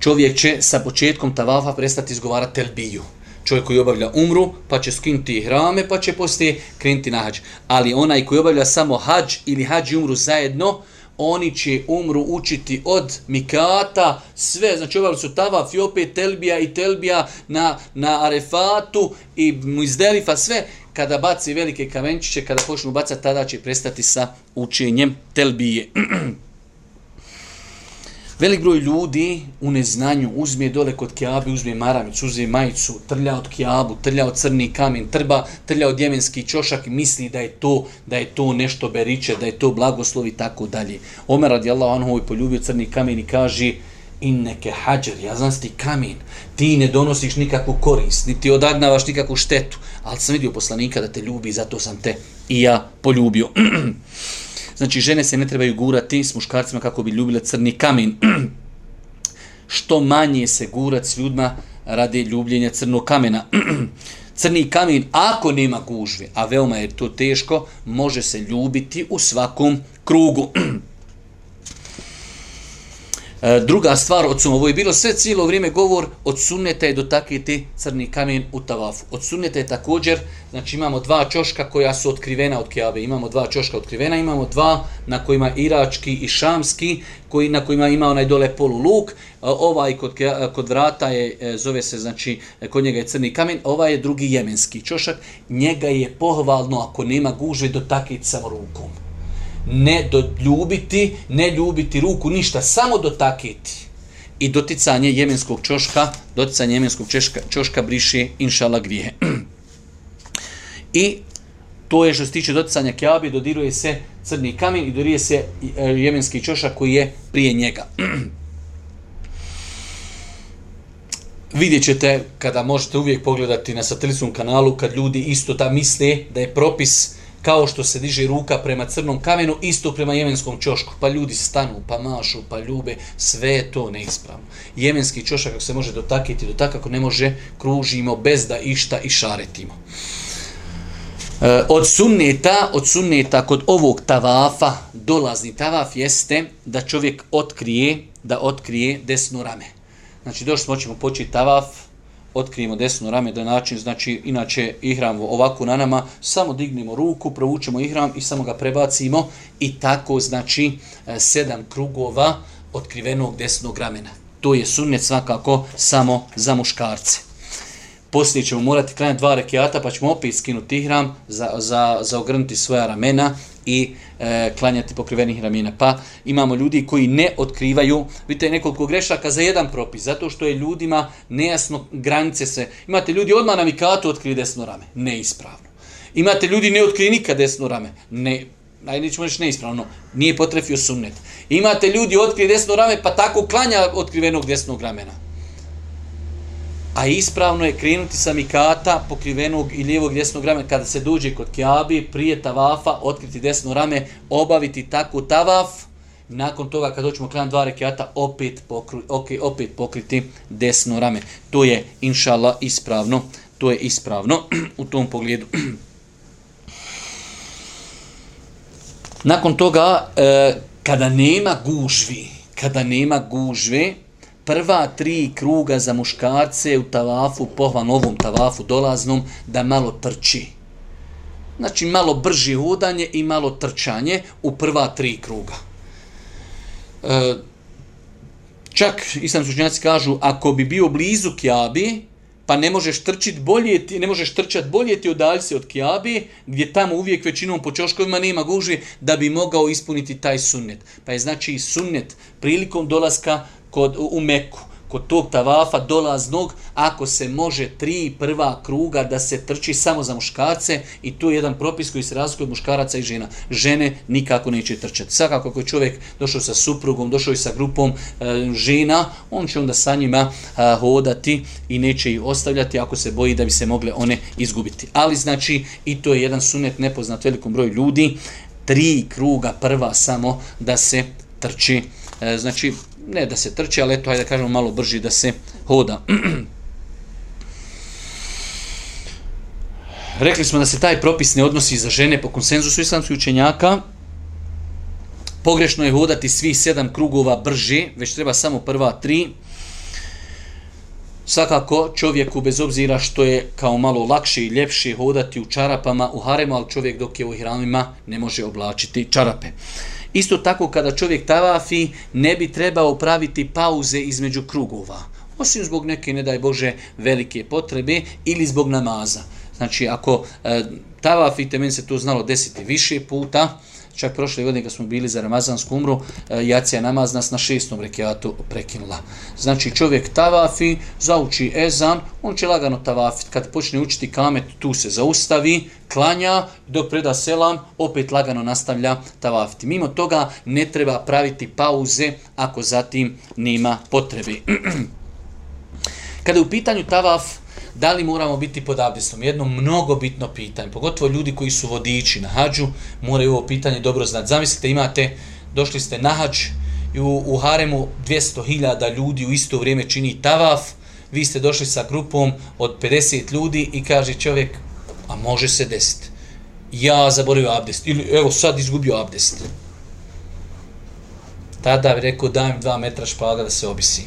čovjek će sa početkom tavafa prestati izgovarati telbiju. Čovjek koji obavlja umru, pa će skinuti hrame, pa će poslije krenuti na hađ. Ali onaj koji obavlja samo hađ ili hađ i umru zajedno, oni će umru učiti od mikata, sve, znači obavili su tavaf i opet telbija i telbija na, na arefatu i muizdelifa, sve, kada baci velike kamenčiće, kada počnu bacati, tada će prestati sa učenjem telbije. *clears throat* Velik broj ljudi u neznanju uzme dole kod kjabe, uzme maramicu, uzme majicu, trlja od kjabu, trlja od crni kamen, trba, trlja od jemenski čošak i misli da je to da je to nešto beriče, da je to blagoslovi tako dalje. Omer radijallahu anhu je poljubio crni kamen i kaže inneke hađer, ja znam ti kamen, ti ne donosiš nikakvu korist, niti odagnavaš nikakvu štetu, ali sam vidio poslanika da te ljubi, zato sam te i ja poljubio. *clears throat* znači, žene se ne trebaju gurati s muškarcima kako bi ljubile crni kamen. *clears throat* Što manje se gurat s ljudima radi ljubljenja crnog kamena. *clears throat* Crni kamen, ako nema gužve, a veoma je to teško, može se ljubiti u svakom krugu. E, druga stvar od sunneta, ovo je bilo sve cijelo vrijeme govor od sunneta je dotakiti crni kamen u tavafu. Od sunneta je također, znači imamo dva čoška koja su otkrivena od kjabe, imamo dva čoška otkrivena, imamo dva na kojima irački i šamski, koji na kojima ima onaj dole polu luk, e, ovaj kod, e, kod vrata je, zove se, znači, kod njega je crni kamen, ovaj je drugi jemenski čošak, njega je pohvalno ako nema gužve dotakiti samo rukom ne ljubiti, ne ljubiti ruku, ništa, samo dotakiti. I doticanje jemenskog čoška, doticanje jemenskog češka, čoška briše inšala grije. *clears throat* I to je što se tiče doticanja kjabi, dodiruje se crni kamen i dodiruje se e, jemenski čošak koji je prije njega. *clears throat* Vidjet ćete, kada možete uvijek pogledati na satelitskom kanalu, kad ljudi isto ta misle da je propis kao što se diže ruka prema crnom kamenu, isto prema jemenskom čošku. Pa ljudi stanu, pa mašu, pa ljube, sve je to neispravno. Jemenski čošak, ako se može dotakiti, dotak ako ne može, kružimo bez da išta i šaretimo. E, od sunneta, od sunneta kod ovog tavafa, dolazni tavaf jeste da čovjek otkrije, da otkrije desno rame. Znači, došli smo, ćemo početi tavaf, otkrijemo desno rame da način, znači inače ihram ovako na nama, samo dignemo ruku, provučemo ihram i samo ga prebacimo i tako znači e, sedam krugova otkrivenog desnog ramena. To je sunnet svakako samo za muškarce. Poslije ćemo morati klanjati dva rekiata pa ćemo opet skinuti ihram za, za, za ogrnuti svoja ramena i e, klanjati pokrivenih ramena. Pa imamo ljudi koji ne otkrivaju, vidite nekoliko grešaka za jedan propis, zato što je ljudima nejasno granice se. Imate ljudi odmah na mikatu otkrije desno rame, neispravno. Imate ljudi ne otkrije nikad desno rame, ne, ajde nećemo reći neispravno, ono, nije potrefio sunnet. Imate ljudi otkrije desno rame, pa tako klanja otkrivenog desnog ramena. A ispravno je krenuti sa mikata pokrivenog i lijevog desnog rame kada se dođe kod kjabi, prije tavafa, otkriti desno rame, obaviti tako tavaf, nakon toga kad doćemo klan dva rekiata, opet, pokru, okay, opet pokriti desno rame. To je, inšala, ispravno. To je ispravno *clears throat* u tom pogledu. *clears throat* Nakon toga, e, kada nema gužvi, kada nema gužve, prva tri kruga za muškarce u tavafu, pohvan ovom tavafu dolaznom, da malo trči. Znači malo brži hodanje i malo trčanje u prva tri kruga. E, Čak islamski učenjaci kažu, ako bi bio blizu Kjabi, pa ne možeš trčiti bolje ti, ne možeš trčati bolje ti odalj se od Kjabe, gdje tamo uvijek većinom po čoškovima nema guži, da bi mogao ispuniti taj sunnet. Pa je znači sunnet prilikom dolaska kod, u Meku, kod tog tavafa dolaznog, ako se može tri prva kruga da se trči samo za muškarce i to je jedan propis koji se razlikuje od muškaraca i žena. Žene nikako neće trčati. Svakako ako je čovjek došao sa suprugom, došao i sa grupom e, žena, on će onda sa njima e, hodati i neće ih ostavljati ako se boji da bi se mogle one izgubiti. Ali znači i to je jedan sunet nepoznat velikom broju ljudi, tri kruga prva samo da se trči. E, znači ne da se trči, ali eto, hajde da kažemo malo brži da se hoda. *clears throat* Rekli smo da se taj propis ne odnosi za žene po konsenzusu islamskih učenjaka. Pogrešno je hodati svi sedam krugova brže, već treba samo prva tri. Svakako čovjeku bez obzira što je kao malo lakše i ljepše hodati u čarapama u haremu, ali čovjek dok je u hramima ne može oblačiti čarape. Isto tako kada čovjek tavafi ne bi trebao praviti pauze između krugova. Osim zbog neke, ne daj Bože, velike potrebe ili zbog namaza. Znači, ako e, tavafite, meni se to znalo desiti više puta, čak prošle godine kad smo bili za Ramazansku umru, e, jacija namaz nas na šestom rekiatu prekinula. Znači čovjek tavafi, zauči ezan, on će lagano tavafit. Kad počne učiti kamet, tu se zaustavi, klanja, dok preda selam, opet lagano nastavlja tavafiti. Mimo toga ne treba praviti pauze ako zatim nema potrebe. *clears throat* Kada je u pitanju tavaf, da li moramo biti pod abdestom? Jedno mnogo bitno pitanje, pogotovo ljudi koji su vodiči na hađu, moraju ovo pitanje dobro znati. Zamislite, imate, došli ste na hađ i u, u haremu 200.000 ljudi u isto vrijeme čini tavaf, vi ste došli sa grupom od 50 ljudi i kaže čovjek, a može se desiti. Ja zaboravio abdest, ili evo sad izgubio abdest. Tada bi rekao, daj mi dva metra špaga da se obisim.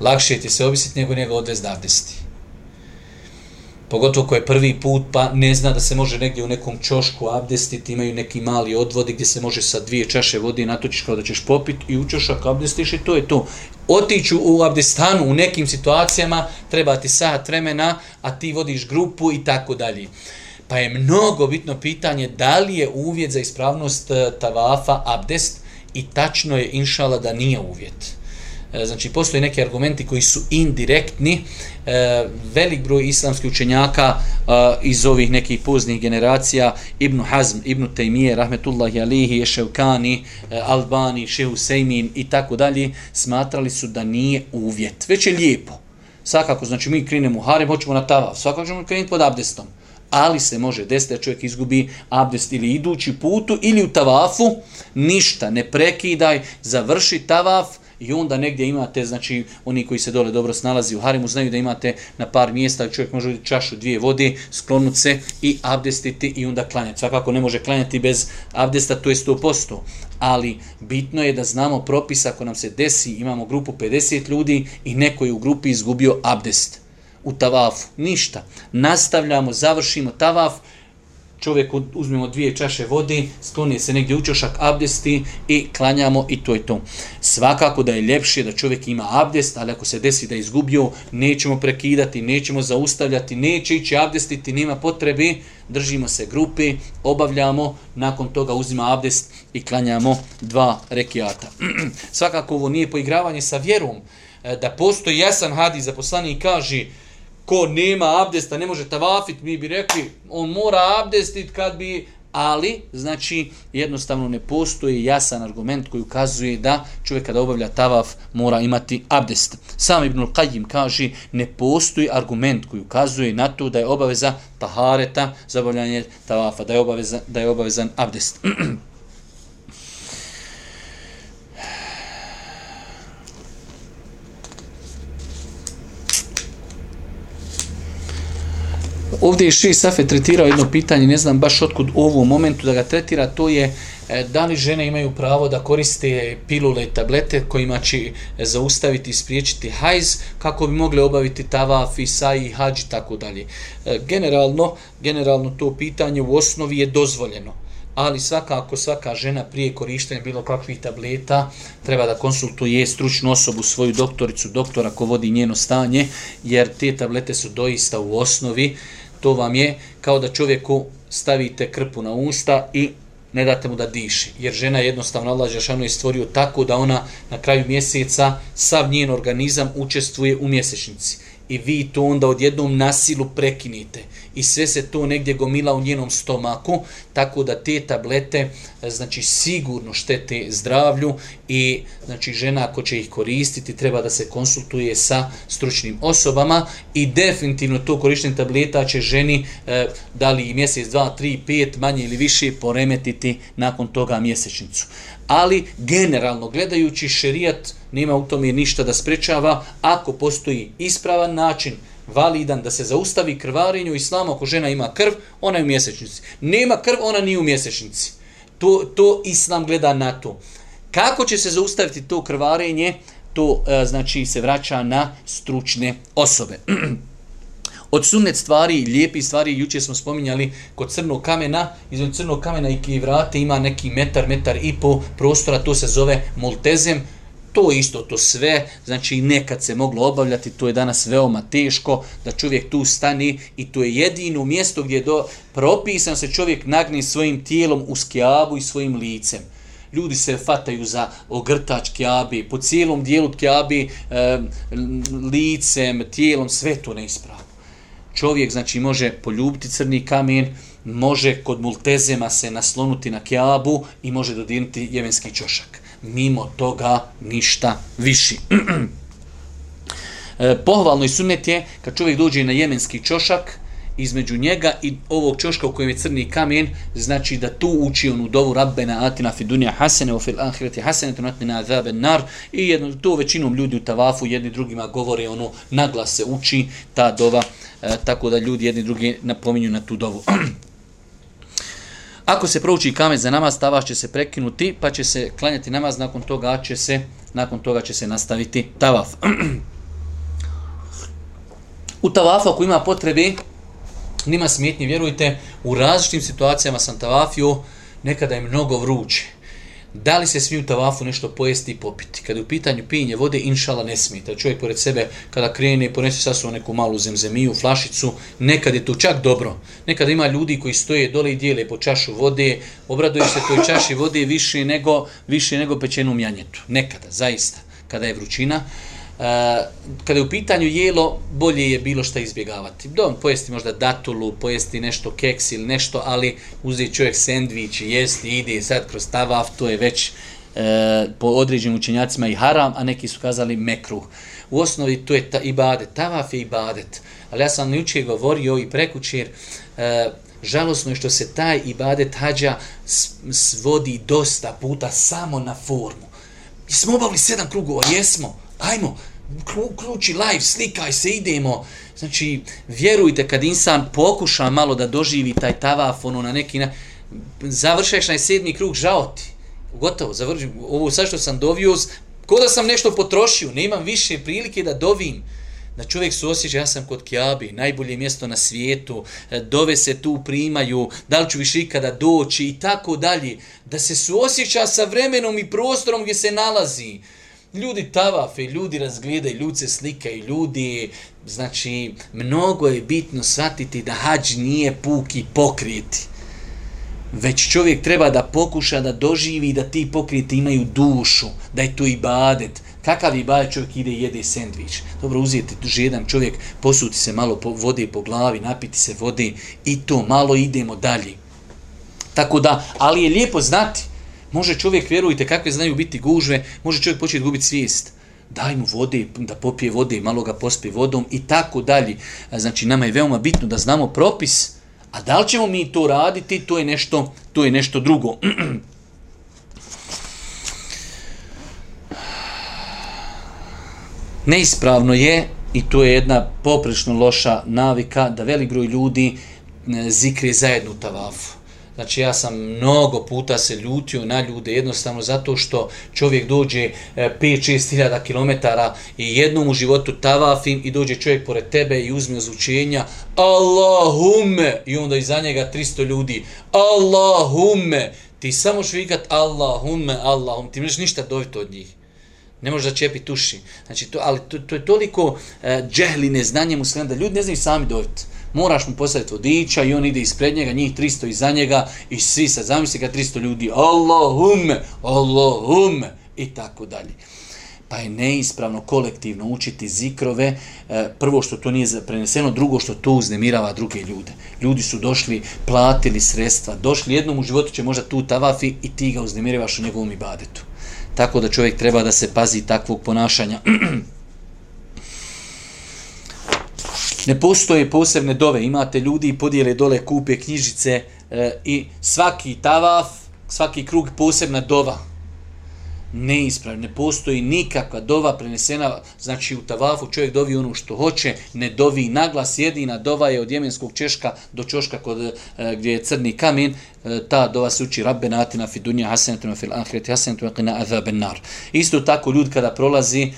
Lakše ti se obisiti nego njega odvez da abdesti pogotovo ko je prvi put pa ne zna da se može negdje u nekom čošku abdestiti, imaju neki mali odvodi gdje se može sa dvije čaše vode natočiš kao da ćeš popiti i u čošak abdestiš i to je to. Otiću u abdestanu u nekim situacijama, treba ti sat vremena, a ti vodiš grupu i tako dalje. Pa je mnogo bitno pitanje da li je uvjet za ispravnost e, tavafa abdest i tačno je inšala da nije uvjet. E, znači postoje neki argumenti koji su indirektni. E, velik broj islamskih učenjaka e, iz ovih nekih poznih generacija Ibn Hazm, Ibn Taymije, rahmetullahi alihi, Ševkani e, Albani, Šehu Sejmin i tako dalje smatrali su da nije uvjet. Već je lijepo. Svakako znači mi krenemo u harem hoćemo na tavav svakako ćemo krenuti pod abdestom. Ali se može desiti da čovjek izgubi abdest ili idući putu ili u tavafu ništa ne prekidaj završi tavaf I onda negdje imate, znači oni koji se dole dobro snalazi u harimu, znaju da imate na par mjesta, čovjek može udjeti čašu dvije vode, sklonut se i abdestiti i onda klanjati. Svakako ne može klanjati bez abdesta, to je 100%. Ali bitno je da znamo propis ako nam se desi, imamo grupu 50 ljudi i neko je u grupi izgubio abdest u tavafu. Ništa. Nastavljamo, završimo tavaf, čovjek uzmemo dvije čaše vode, skloni se negdje učošak abdesti i klanjamo i to je to. Svakako da je ljepše da čovjek ima abdest, ali ako se desi da je izgubio, nećemo prekidati, nećemo zaustavljati, neće ići abdestiti, nema potrebe, držimo se grupe, obavljamo, nakon toga uzima abdest i klanjamo dva rekiata. *clears throat* Svakako ovo nije poigravanje sa vjerom, e, da postoji jasan hadis zaposlani i kaže, ko nema abdesta, ne može tavafit, mi bi rekli, on mora abdestit kad bi, ali, znači, jednostavno ne postoji jasan argument koji ukazuje da čovjek kada obavlja tavaf mora imati abdest. Sam Ibn Qayyim kaže, ne postoji argument koji ukazuje na to da je obaveza tahareta za obavljanje tavafa, da je, obaveza, da je obavezan abdest. *clears throat* Ovdje je Ši Safe tretirao jedno pitanje, ne znam baš otkud u ovom momentu da ga tretira, to je e, da li žene imaju pravo da koriste pilule i tablete kojima će zaustaviti i spriječiti hajz kako bi mogle obaviti tavaf i saj i hađ i tako dalje. E, generalno, generalno to pitanje u osnovi je dozvoljeno ali svakako svaka žena prije korištenja bilo kakvih tableta treba da konsultuje stručnu osobu, svoju doktoricu, doktora ko vodi njeno stanje, jer te tablete su doista u osnovi, to vam je kao da čovjeku stavite krpu na usta i ne date mu da diši. Jer žena jednostavno Allah Žešanu je stvorio tako da ona na kraju mjeseca sav njen organizam učestvuje u mjesečnici i vi to onda odjednom nasilu prekinite. I sve se to negdje gomila u njenom stomaku, tako da te tablete e, znači sigurno štete zdravlju i znači žena ako će ih koristiti treba da se konsultuje sa stručnim osobama i definitivno to korištenje tableta će ženi e, da li mjesec, dva, tri, pet, manje ili više poremetiti nakon toga mjesečnicu ali generalno gledajući šerijat nema u tome ništa da sprečava ako postoji ispravan način validan da se zaustavi krvarenju islamu ako žena ima krv, ona je u mjesečnici. Nema krv, ona nije u mjesečnici. To, to islam gleda na to. Kako će se zaustaviti to krvarenje, to e, znači se vraća na stručne osobe. *clears throat* Od sunnet stvari, lijepi stvari, juče smo spominjali kod crnog kamena, između crnog kamena i vrate ima neki metar, metar i po prostora, to se zove multezem, to isto, to sve, znači nekad se moglo obavljati, to je danas veoma teško da čovjek tu stani i to je jedino mjesto gdje je do, propisan se čovjek nagni svojim tijelom u skjabu i svojim licem. Ljudi se fataju za ogrtač kjabi, po cijelom dijelu kjabi, e, licem, tijelom, sve to neispravno čovjek znači može poljubiti crni kamen, može kod multezema se naslonuti na kjabu i može dodirnuti jemenski čošak. Mimo toga ništa viši. *clears throat* E, pohvalno i sunet je kad čovjek dođe na jemenski čošak, između njega i ovog čoška u kojem je crni kamen, znači da tu uči onu dovu Rabbena atina fi dunja hasene o fil ahireti hasene tu natmina azaben nar i jedno, to većinom ljudi u tavafu jedni drugima govore ono naglas se uči ta dova e, tako da ljudi jedni drugi napominju na tu dovu. *clears throat* Ako se prouči kamen za namaz, tavaš će se prekinuti, pa će se klanjati namaz, nakon toga će se, nakon toga će se nastaviti tavaf. *clears throat* u tavafu ako ima potrebe, nima smjetnje, vjerujte, u različitim situacijama sam tavafio, nekada je mnogo vruće. Da li se smiju tavafu nešto pojesti i popiti? Kada je u pitanju pijenje vode, inšala ne smije. Čovjek pored sebe, kada krene i ponese sasvom neku malu zemzemiju, flašicu, nekad je to čak dobro. Nekada ima ljudi koji stoje dole i dijele po čašu vode, obraduju se toj čaši vode više nego, više nego pečenom janjetu. Nekada, zaista, kada je vrućina. Eh, kada je u pitanju jelo, bolje je bilo šta izbjegavati. Dom, pojesti možda datulu, pojesti nešto keks ili nešto, ali uzeti čovjek sendvič, i jesti, ide sad kroz tavaf, to je već uh, po određenim učenjacima i haram, a neki su kazali mekruh. U osnovi to je ta ibadet, tavaf je ibadet. Ali ja sam jučer govorio i prekućer, uh, eh, žalosno je što se taj ibadet hađa svodi dosta puta samo na formu. Mi smo obavili sedam krugova, jesmo, ajmo, uključi live, slikaj se, idemo. Znači, vjerujte, kad insan pokuša malo da doživi taj tavaf, ono na neki na... Završaš na sedmi krug, žao ti. Gotovo, završim. Ovo sad što sam dovio, ko da sam nešto potrošio, nemam više prilike da dovim. Da čovjek se osjeća, ja sam kod Kjabi, najbolje mjesto na svijetu, e, dove se tu primaju, da li ću više ikada doći i tako dalje. Da se suosjeća sa vremenom i prostorom gdje se nalazi ljudi tavafe, ljudi razgledaju, ljudi se slikaju, ljudi, znači, mnogo je bitno shvatiti da hađ nije puki pokriti. Već čovjek treba da pokuša da doživi da ti pokriti imaju dušu, da je to ibadet. Kakav ibadet čovjek ide i jede sendvič? Dobro, uzijete duže jedan čovjek, posuti se malo po, vode po glavi, napiti se vode i to, malo idemo dalje. Tako da, ali je lijepo znati, Može čovjek, vjerujte, kakve znaju biti gužve, može čovjek početi gubiti svijest. Daj mu vode, da popije vode, malo ga pospi vodom i tako dalje. Znači, nama je veoma bitno da znamo propis, a da li ćemo mi to raditi, to je nešto, to je nešto drugo. *clears throat* Neispravno je, i to je jedna poprično loša navika, da velik broj ljudi e, zikri zajednu tavafu Znači ja sam mnogo puta se ljutio na ljude jednostavno zato što čovjek dođe e, 5-6 hiljada kilometara i jednom u životu tavafim i dođe čovjek pored tebe i uzme ozvučenja Allahume i onda iza njega 300 ljudi Allahume ti samo švikat Allahume Allahum. Ti možeš ništa dobiti od njih. Ne možeš začepiti uši. Znači to, ali to, to je toliko e, uh, džehli neznanje muslima da ljudi ne znaju sami dobiti moraš mu postaviti vodiča i on ide ispred njega, njih 300 iza njega i svi sad zamisli ga 300 ljudi, Allahumme, Allahumme i tako dalje. Pa je neispravno kolektivno učiti zikrove, e, prvo što to nije preneseno, drugo što to uznemirava druge ljude. Ljudi su došli, platili sredstva, došli jednom u životu će možda tu tavafi i ti ga uznemiravaš u njegovom ibadetu. Tako da čovjek treba da se pazi takvog ponašanja. *clears throat* Ne postoje posebne dove, imate ljudi i podijele dole kupe knjižice e, i svaki tavaf, svaki krug posebna dova. Neispravno, ne postoji nikakva dova prenesena, znači u tavafu čovjek dovi ono što hoće, ne dovi naglas, jedina dova je od jemenskog češka do čoška kod, e, gdje je crni kamen, E, ta dova se uči rabbe natina fi dunja hasenetuna fil ahireti hasenetuna qina azaben nar. Isto tako ljud kada prolazi e,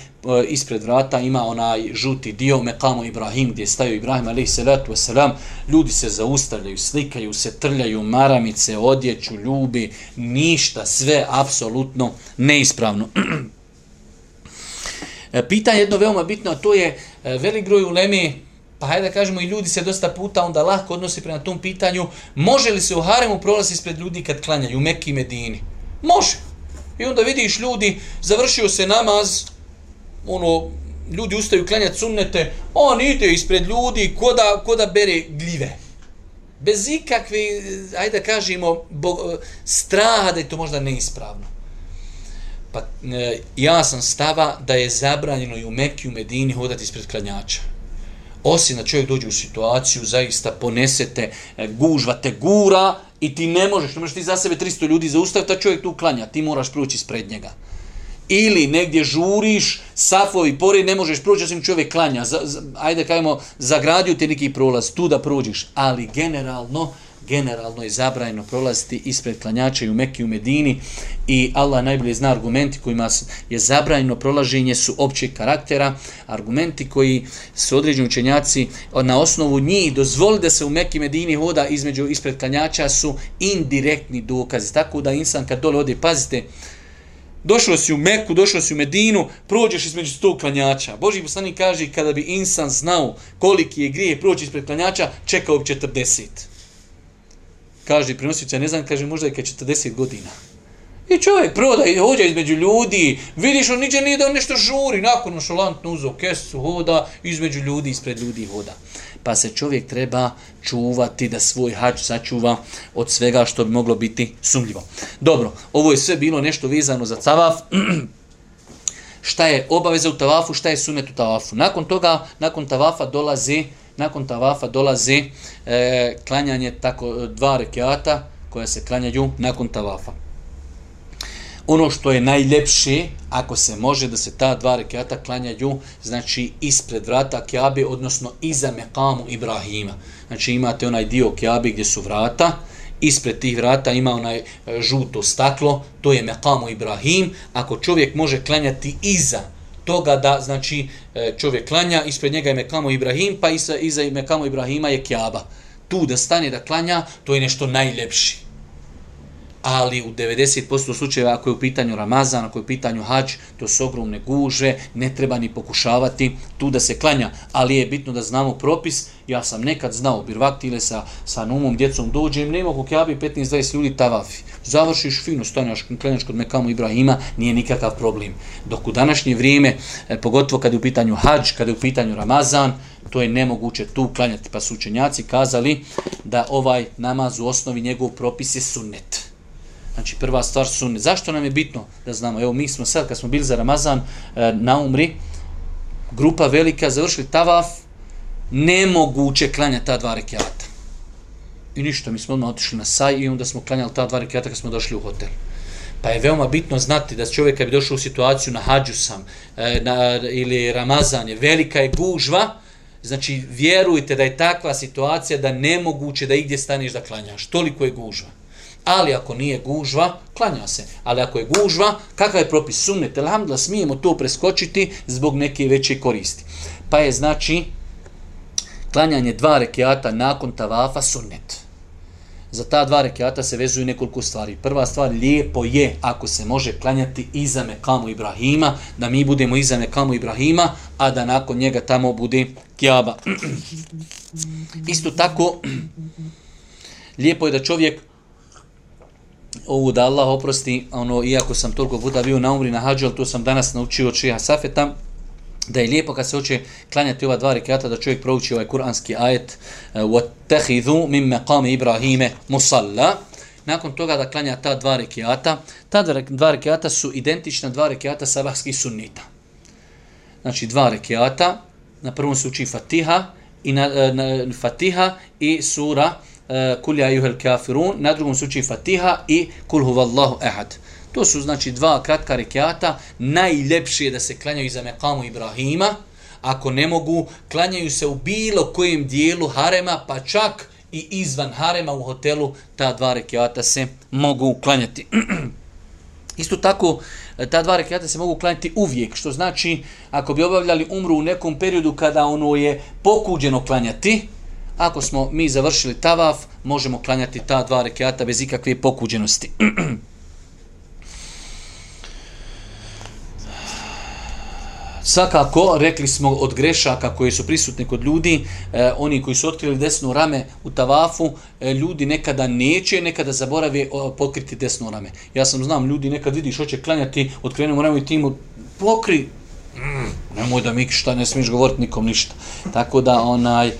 ispred vrata ima onaj žuti dio mekamu Ibrahim gdje staju Ibrahim alaih salatu wasalam ljudi se zaustavljaju, slikaju se, trljaju maramice, odjeću, ljubi ništa, sve apsolutno neispravno. *clears throat* E, pitanje jedno veoma bitno, a to je e, velik groj ulemi pa hajde da kažemo i ljudi se dosta puta onda lahko odnose prema tom pitanju, može li se u haremu prolazi ispred ljudi kad klanjaju u Mekki i Medini? Može. I onda vidiš ljudi, završio se namaz, ono, ljudi ustaju klanjati sunnete, on ide ispred ljudi ko da, ko da bere gljive. Bez ikakve, ajde da kažemo, bo, e, straha da je to možda neispravno. Pa e, ja sam stava da je zabranjeno i u Mekiju, u Medini hodati ispred klanjača. Osim da čovjek dođe u situaciju, zaista ponesete, e, gužvate, gura i ti ne možeš, ne možeš ti za sebe 300 ljudi zaustaviti, a čovjek tu klanja, ti moraš proći ispred njega. Ili negdje žuriš, safovi pored, ne možeš proći, osim čovjek klanja, za, za, ajde kajmo, zagradio ti neki prolaz, tu da prođiš, ali generalno, generalno je zabrajeno prolaziti ispred klanjača i u Mekiju Medini i Allah najbolje zna argumenti kojima je zabrajeno prolaženje su općeg karaktera, argumenti koji su određeni učenjaci na osnovu njih dozvoli da se u Mekiju Medini hoda između ispred klanjača su indirektni dokazi. Tako da insan kad dole ode, pazite, Došao si u Meku, došao si u Medinu, prođeš između sto klanjača. Boži poslanik kaže, kada bi insan znao koliki je grije proći ispred klanjača, čekao bi 40 kaže prenosioća, ne znam, kaže možda je kad 40 godina. I čovjek proda i hođa između ljudi, vidiš on niđe nije da on nešto žuri, nakon šalantno uzo kesu, hoda, između ljudi, ispred ljudi hoda. Pa se čovjek treba čuvati da svoj hač sačuva od svega što bi moglo biti sumljivo. Dobro, ovo je sve bilo nešto vezano za cavaf. *clears throat* šta je obaveza u tavafu, šta je sunet u tavafu. Nakon toga, nakon tavafa dolazi nakon tavafa dolazi e, klanjanje tako e, dva rekiata koja se klanjaju nakon tavafa. Ono što je najljepše, ako se može da se ta dva rekiata klanjaju, znači ispred vrata Kjabe, odnosno iza Mekamu Ibrahima. Znači imate onaj dio Kjabe gdje su vrata, ispred tih vrata ima onaj e, žuto staklo, to je Mekamu Ibrahim. Ako čovjek može klanjati iza toga da znači e, čovjek klanja, ispred njega je Mekamo Ibrahim, pa iza, iza Mekamo Ibrahima je Kjaba. Tu da stane da klanja, to je nešto najljepši. Ali u 90% slučajeva ako je u pitanju Ramazan, ako je u pitanju hađ, to su ogromne guže, ne treba ni pokušavati tu da se klanja. Ali je bitno da znamo propis. Ja sam nekad znao, birvaktile sa, sa numom, djecom dođem, ne mogu kjabi 15-20 ljudi tavafi završiš fino, stanjaš, klanjaš kod Mekamu Ibrahima, nije nikakav problem. Dok u današnje vrijeme, e, pogotovo kad je u pitanju hađ, kad je u pitanju Ramazan, to je nemoguće tu klanjati. Pa su učenjaci kazali da ovaj namaz u osnovi njegov propis je sunnet. Znači prva stvar sunnet. Zašto nam je bitno da znamo? Evo mi smo sad kad smo bili za Ramazan e, na umri, grupa velika završili tavaf, nemoguće klanja ta dva rekiata. I ništa, mi smo odmah otišli na saj i onda smo klanjali ta dva rekiata kad smo došli u hotel. Pa je veoma bitno znati da čovjek kad bi došao u situaciju na hađu sam e, na, ili Ramazan je velika je gužva, znači vjerujte da je takva situacija da nemoguće da igdje staneš da klanjaš. Toliko je gužva. Ali ako nije gužva, klanja se. Ali ako je gužva, kakav je propis sunnet? Alhamdulillah, smijemo to preskočiti zbog neke veće koristi. Pa je znači, klanjanje dva rekiata nakon tavafa sunnet. Za ta dva rekiata se vezuju nekoliko stvari. Prva stvar, lijepo je ako se može klanjati iza Mekamu Ibrahima, da mi budemo iza Mekamu Ibrahima, a da nakon njega tamo bude Kjaba. *clears throat* Isto tako, *clears throat* lijepo je da čovjek ovu da Allah oprosti, ono, iako sam toliko puta bio na umri na hađu, ali to sam danas naučio od Šeha Safeta, da je lijepo kad se hoće klanjati ova dva rekata da čovjek prouči ovaj kuranski ajet وَتَّخِذُوا مِنْ مَقَامِ إِبْرَهِيمَ مُصَلَّا Nakon toga da klanja ta dva rekiata, ta dva rekiata su identična dva rekiata sabahskih sunnita. Znači dva rekiata, na prvom se uči Fatiha i na, na Fatiha i sura uh, Eh, kul ja juhel kafirun, na drugom se uči Fatiha i Kul huvallahu ehad. To su znači dva kratka rekiata, najljepše je da se klanjaju iza mekamu Ibrahima, ako ne mogu, klanjaju se u bilo kojem dijelu harema, pa čak i izvan harema u hotelu, ta dva rekiata se mogu klanjati. *clears throat* Isto tako, eh, ta dva rekiata se mogu klanjati uvijek, što znači, ako bi obavljali umru u nekom periodu kada ono je pokuđeno klanjati, ako smo mi završili tavaf, možemo klanjati ta dva rekiata bez ikakve pokuđenosti. *clears throat* Svakako, rekli smo od grešaka koji su prisutni kod ljudi, eh, oni koji su otkrili desno rame u tavafu, eh, ljudi nekada neće, nekada zaborave o, pokriti desno rame. Ja sam znam, ljudi nekad vidiš, hoće klanjati, otkrenemo rame i timu, pokri, mm, nemoj da mi šta ne smiješ govoriti nikom ništa. Tako da, onaj, eh,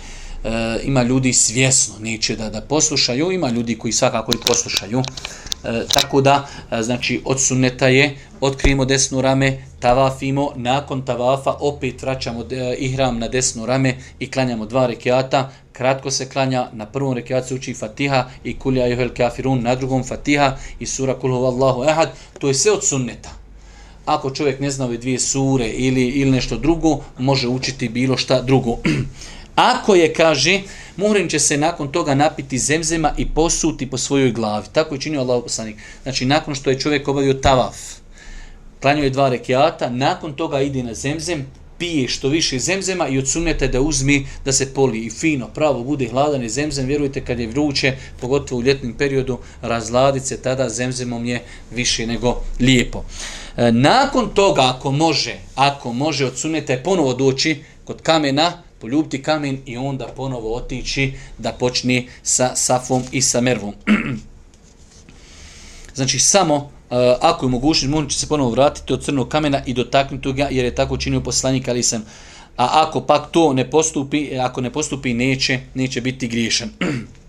e, ima ljudi svjesno, neće da, da poslušaju, ima ljudi koji svakako i poslušaju. E, tako da, e, znači, od sunneta je, otkrijemo desnu rame, tavafimo, nakon tavafa opet vraćamo e, ihram na desnu rame i klanjamo dva rekiata, kratko se klanja, na prvom rekiatu se uči Fatiha i Kulja Juhel Kafirun, na drugom Fatiha i sura Kulhu Allahu Ehad, to je sve od sunneta. Ako čovjek ne zna ove dvije sure ili, ili nešto drugo, može učiti bilo šta drugo. *clears throat* Ako je, kaže, Muhrim će se nakon toga napiti zemzema i posuti po svojoj glavi. Tako je činio Allah poslanik. Znači, nakon što je čovjek obavio tavaf, klanio je dva rekiata, nakon toga ide na zemzem, pije što više zemzema i odsunete da uzmi da se poli i fino, pravo, bude hladan i zemzem, vjerujte kad je vruće, pogotovo u ljetnim periodu, razladit se tada zemzemom je više nego lijepo. E, nakon toga, ako može, ako može, odsunete ponovo doći kod kamena, poljubiti kamen i onda ponovo otići da počne sa safom i sa mervom. *clears throat* znači samo uh, ako je mogućnost, može se ponovo vratiti od crnog kamena i dotaknuti ga jer je tako činio poslanik ali sam. A ako pak to ne postupi, ako ne postupi neće, neće biti griješan. *clears throat*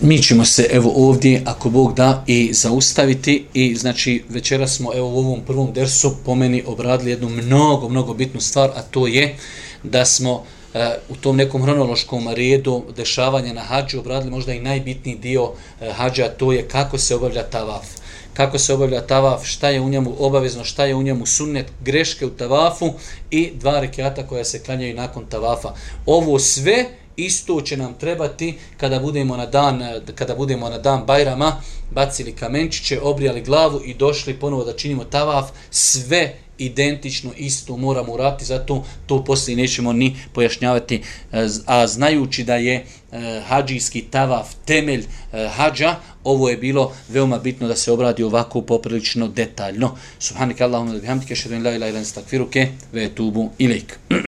mi ćemo se evo ovdje, ako Bog da, i zaustaviti i znači večera smo evo u ovom prvom dersu po meni obradili jednu mnogo, mnogo bitnu stvar, a to je da smo uh, u tom nekom hronološkom redu dešavanja na hađu obradili možda i najbitniji dio uh, hađa, to je kako se obavlja tavaf. Kako se obavlja tavaf, šta je u njemu obavezno, šta je u njemu sunnet, greške u tavafu i dva rekiata koja se klanjaju nakon tavafa. Ovo sve isto će nam trebati kada budemo na dan kada budemo na dan Bajrama bacili kamenčiće, obrijali glavu i došli ponovo da činimo tavaf, sve identično isto moramo urati, zato to poslije nećemo ni pojašnjavati, e, a znajući da je e, hađijski tavaf temelj e, hađa, ovo je bilo veoma bitno da se obradi ovako poprilično detaljno. Subhanika Allahumma da bihamdike, šedun la ilaha illa anta instakfiruke, ve tubu ilik. *clears throat*